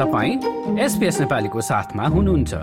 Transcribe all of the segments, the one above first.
तपाईँ नेपालीको साथमा हुनुहुन्छ।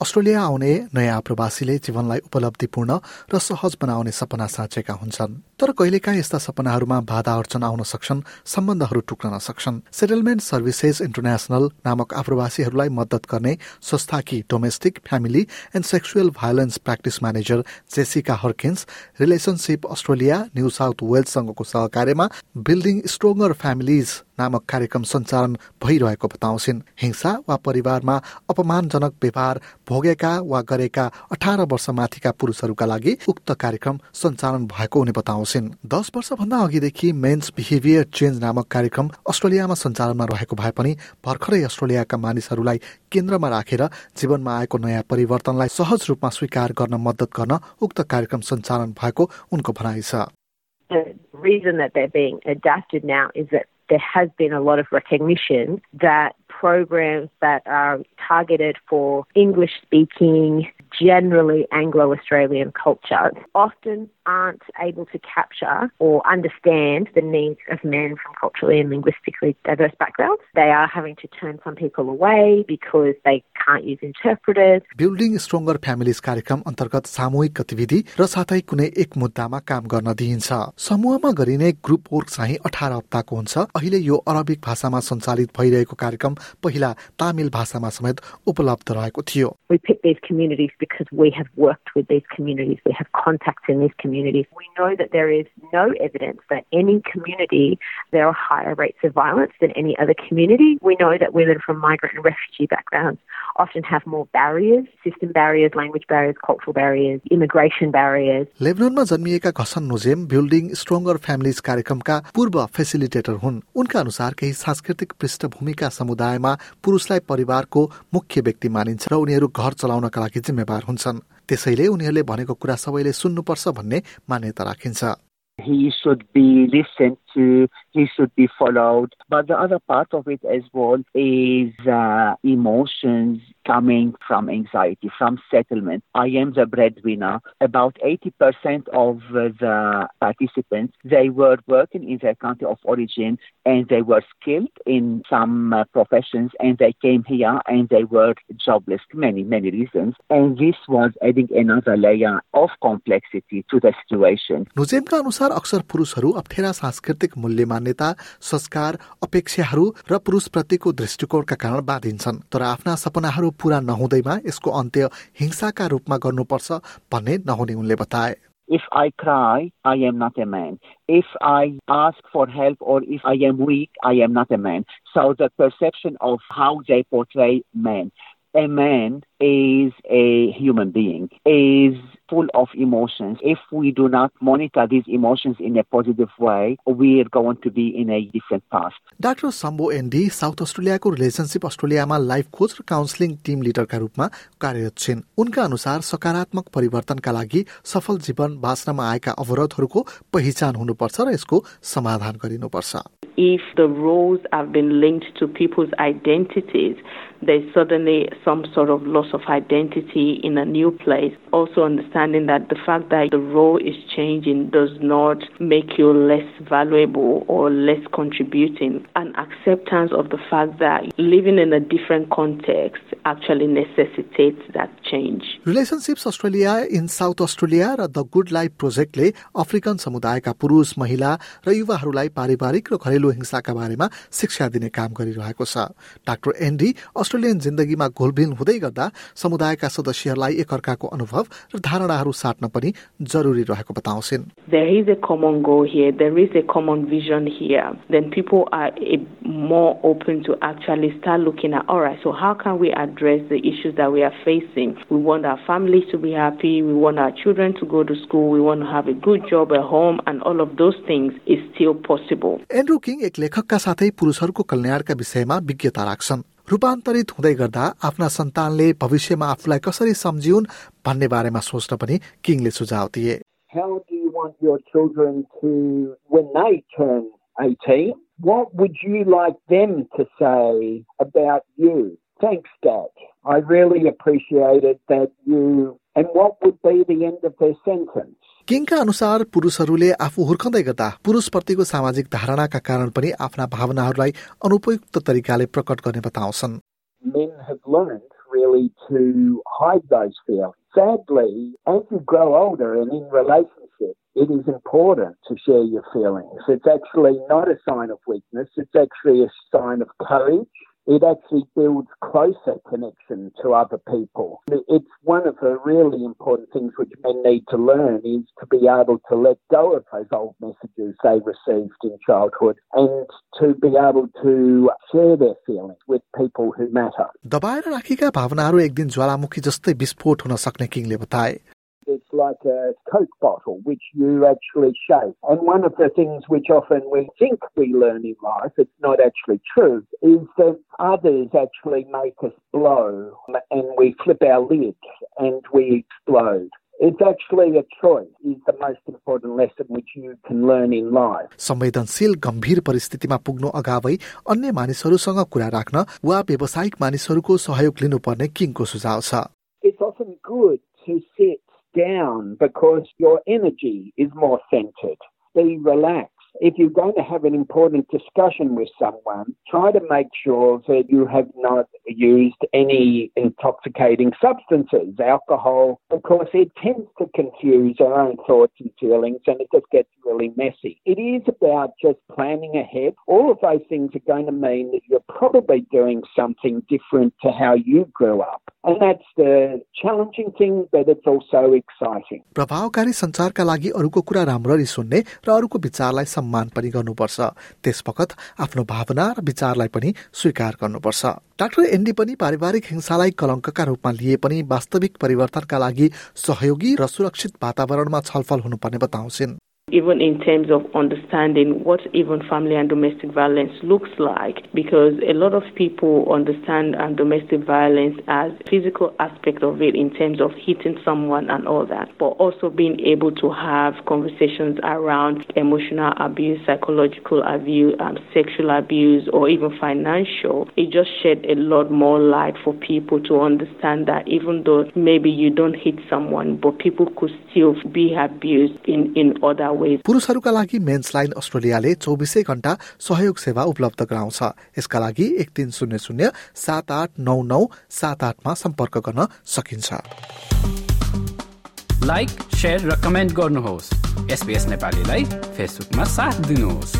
अस्ट्रेलिया आउने नयाँ प्रवासीले जीवनलाई उपलब्धिपूर्ण र सहज बनाउने सपना साँचेका हुन्छन्। तर कहिलेकाहीँ यस्ता सपनाहरूमा बाधा अर्चन आउन सक्छन् सम्बन्धहरू टुक्न सक्छन् सेटलमेन्ट सर्भिसेस इन्टरनेसनल नामक आप्रवासीहरूलाई मद्दत गर्ने संस्थाकी domestic family and sexual violence practice manager Jessica Harkins Relationship Australia New South वेल्ससँगको सहकार्यमा बिल्डिङ स्ट्रोङ्गर फ्यामिलीज नामक कार्यक्रम सञ्चालन भइरहेको बताउँछिन्। हिंसा वा परिवारमा अपमानजनक व्यवहार भोगेका वा गरेका अठार वर्ष माथिका पुरुषहरूका लागि उक्त कार्यक्रम सञ्चालन भएको उनी बताउँछिन् दस वर्षभन्दा अघिदेखि मेन्स बिहेभियर चेन्ज नामक कार्यक्रम अस्ट्रेलियामा सञ्चालनमा रहेको भए पनि भर्खरै अस्ट्रेलियाका मानिसहरूलाई केन्द्रमा राखेर जीवनमा आएको नयाँ परिवर्तनलाई सहज रूपमा स्वीकार गर्न मद्दत गर्न उक्त कार्यक्रम सञ्चालन भएको उनको भनाइ छ। The reason that they're being adapted now is that there has been a lot of recognition that programs that are targeted for English speaking, generally Anglo Australian culture, often aren't able to capture or understand the needs of men from culturally and linguistically diverse backgrounds. They are having to turn some people away because they can't use interpreters. Building stronger families कार्यक्रम अन्तर्गत सामूहिक गतिविधि र साथै कुनै एक मुद्दामा काम गर्न दिइन्छ समूहमा गरिने ग्रुप वर्क चाहिँ अठार हप्ताको हुन्छ अहिले यो अरबिक भाषामा सञ्चालित भइरहेको कार्यक्रम पहिला तामिल भाषामा समेत उपलब्ध रहेको थियो We pick these communities because we have worked with these communities. We have contacts in these communities. We know that there is no evidence that any community there are higher rates of violence than any other community. We know that women from migrant and refugee backgrounds often have more barriers, system barriers, language barriers, cultural barriers, immigration barriers. लेबननमा जन्मिएका Ghassan Nujeim building stronger families कार्यक्रमका पूर्व facilitator हुन् उनका अनुसार केही सांस्कृतिक पृष्ठभूमिका समुदायमा पुरुषलाई परिवारको मुख्य व्यक्ति मानिन्छ र उनीहरू घर चलाउनका लागि जिम्मेवार हुन्छन्। त्यसैले उनीहरूले भनेको कुरा सबैले सुन्नुपर्छ भन्ने मान्यता राखिन्छ। he should be listened to, he should be followed. But the other part of it as well is uh, emotions coming from anxiety, from settlement. I am the breadwinner. About 80% of uh, the participants, they were working in their country of origin and they were skilled in some uh, professions and they came here and they were jobless, many, many reasons. And this was adding another layer of complexity to the situation. नुजेमका अनुसार अक्सर पुरुषहरू अप्ठ्यारा सांस्कृतिक मूल्य मान्यता संस्कार अपेक्षाहरू र पुरुषप्रतिको दृष्टिकोणका कारण बाधिन्छन् तर आफ्ना सपनाहरू पूरा नहुँदैमा यसको अन्त्य हिंसाका रूपमा गर्नुपर्छ भन्ने नहुने उनले बताए If I cry, I am not a man. If I ask for help or if I am weak, I am not a man. So the perception of how they portray men. A man is a human being, is full of emotions. If we do not monitor these emotions in a positive way, we are going to be in a different path. Doctor सम्बो एन्डी south अस्ट्रेलियाको relationship अस्ट्रेलियामा life coach र counselling Tim लिडरका रूपमा कार्यरत छिन् उनका अनुसार सकारात्मक परिवर्तनका लागि सफल जीवन बाँच्नमा आएका अवरोधहरूको पहिचान हुनुपर्छ र यसको समाधान गरिनुपर्छ if the roles have been linked to people's identities, there's suddenly some sort of loss of identity in a new place. Also, understanding that the fact that the role is changing does not make you less valuable or less contributing. An acceptance of the fact that living in a different context actually necessitates that change. Relationships Australia in South Australia र the good life प्रोजेक्टले African समुदायका पुरुष महिला र युवाहरूलाई पारिवारिक र घरेलु हिंसाका बारेमा शिक्षा दिने काम गरिरहेको छ डाक्टर एन्डी अस्ट्रेलियन जिन्दगीमा घोलभिल हुँदै गर्दा समुदायका सदस्यहरूलाई एकअर्काको अनुभव र धारणाहरू साट्न पनि जरुरी रहेको बताउँछिन् There is a common goal here, there is a common vision here. Then people are eh, more open to actually start looking at, all right, so how can we address the issues that we are facing? We want our families to be happy, we want our children to go to school, we want to have a good job at home, and all of those things is still possible. Andrew King एक लेखकका साथै पुरुषहरूको कल्याणका विषयमा विज्ञता राख्छन् रूपान्तरित हुँदै गर्दा आफ्ना सन्तानले भविष्यमा आफूलाई कसरी सम्झिउन् भन्ने बारेमा सोच्न पनि किङले सुझाव दिए How do you want your children to, when they turn 18, what would you like them to say about you? Thanks, Dad. I really appreciated that you. And what would be the end of their sentence? किङका अनुसार पुरुषहरूले आफू हुर्कँदै गर्दा पुरुषप्रतिको सामाजिक धारणाका कारण पनि आफ्ना भावनाहरूलाई अनुपयुक्त तरिकाले प्रकट गर्ने बताउँछन् Men have learned really to hide those feelings. Sadly, as you grow older and in relationship, it is important to share your feelings. It's actually not a sign of weakness, it's actually a sign of courage it actually builds closer connection to other people. It's one of the really important things which men need to learn is to be able to let go of those old messages they received in childhood and to be able to share their feelings with people who matter. दबाएर राखेका भावनाहरू एक दिन ज्वालामुखी जस्तै विस्फोट हुन सक्ने किङले बताए it's like a Coke bottle which you actually shake. And one of the things which often we think we learn in life, it's not actually true, is that others actually make us blow and we flip our lids and we explode. It's actually a choice is the most important lesson which you can learn in life. संवेदनशील गम्भीर परिस्थितिमा पुग्नु अगावै अन्य मानिसहरूसँग कुरा राख्न वा व्यावसायिक मानिसहरूको सहयोग लिनुपर्ने किङको सुझाव छ It's often good to sit down because your energy is more centered. Be relaxed. If you're going to have an important discussion with someone, try to make sure that you have not used any intoxicating substances, alcohol, because it tends to confuse our own thoughts and feelings and it just gets really messy. It is about just planning ahead. All of those things are going to mean that you're probably doing something different to how you grew up. प्रभावकारी सञ्चारका लागि अरूको कुरा राम्ररी सुन्ने र अरूको विचारलाई सम्मान पनि गर्नुपर्छ। त्यस वखत आफ्नो भावना र विचारलाई पनि स्वीकार गर्नुपर्छ। डाक्टर एन्डी पनि पारिवारिक हिंसालाई कलङ्कका रूपमा लिए पनि वास्तविक परिवर्तनका लागि सहयोगी र सुरक्षित वातावरणमा छलफल हुनुपर्ने बताउँछिन्। Even in terms of understanding what even family and domestic violence looks like because a lot of people understand um, domestic violence as physical aspect of it in terms of hitting someone and all that but also being able to have conversations around emotional abuse psychological abuse um, sexual abuse or even financial. It just shed a lot more light for people to understand that even though maybe you don't hit someone but people could still be abused in, in other पुरुषहरूका लागि mains line अस्ट्रेलियाले चौबिसै घण्टा सहयोग सेवा उपलब्ध गराउँछ। यसका लागि एक तिन शून्य शून्य सात आठ नौ नौ सात आठमा सम्पर्क गर्न सकिन्छ। लाइक र कमेन्ट गर्नुहोस्। एसपिएस नेपालीलाई फेसबुकमा साथ दिनुहोस्।